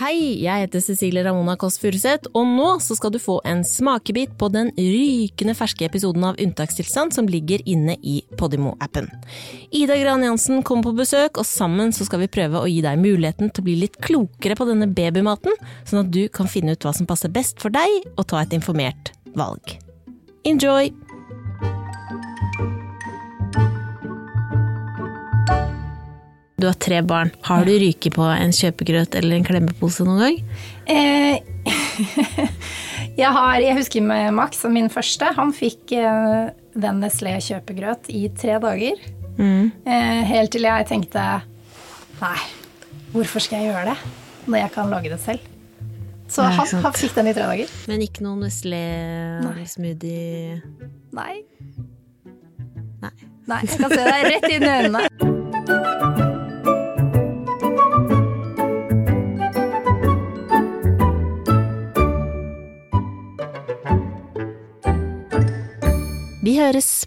Hei, jeg heter Cecilie Ramona Kåss Furuseth, og nå skal du få en smakebit på den rykende ferske episoden av Unntakstilstand som ligger inne i Podimo-appen. Ida Gran Jansen kommer på besøk, og sammen skal vi prøve å gi deg muligheten til å bli litt klokere på denne babymaten, sånn at du kan finne ut hva som passer best for deg, og ta et informert valg. Enjoy! Du har tre barn. Har du ryket på en kjøpegrøt eller en klemmepose noen gang? Eh, jeg, har, jeg husker med Max, min første. Han fikk eh, den Nestlé kjøpegrøt i tre dager. Mm. Eh, helt til jeg tenkte Nei, hvorfor skal jeg gjøre det når jeg kan lage det selv? Så han, han, fikk den i tre dager. Men ikke noen Nestlé-smoothie? Nei. Nei. Nei. Jeg kan se deg rett inn i øynene. Vi høres.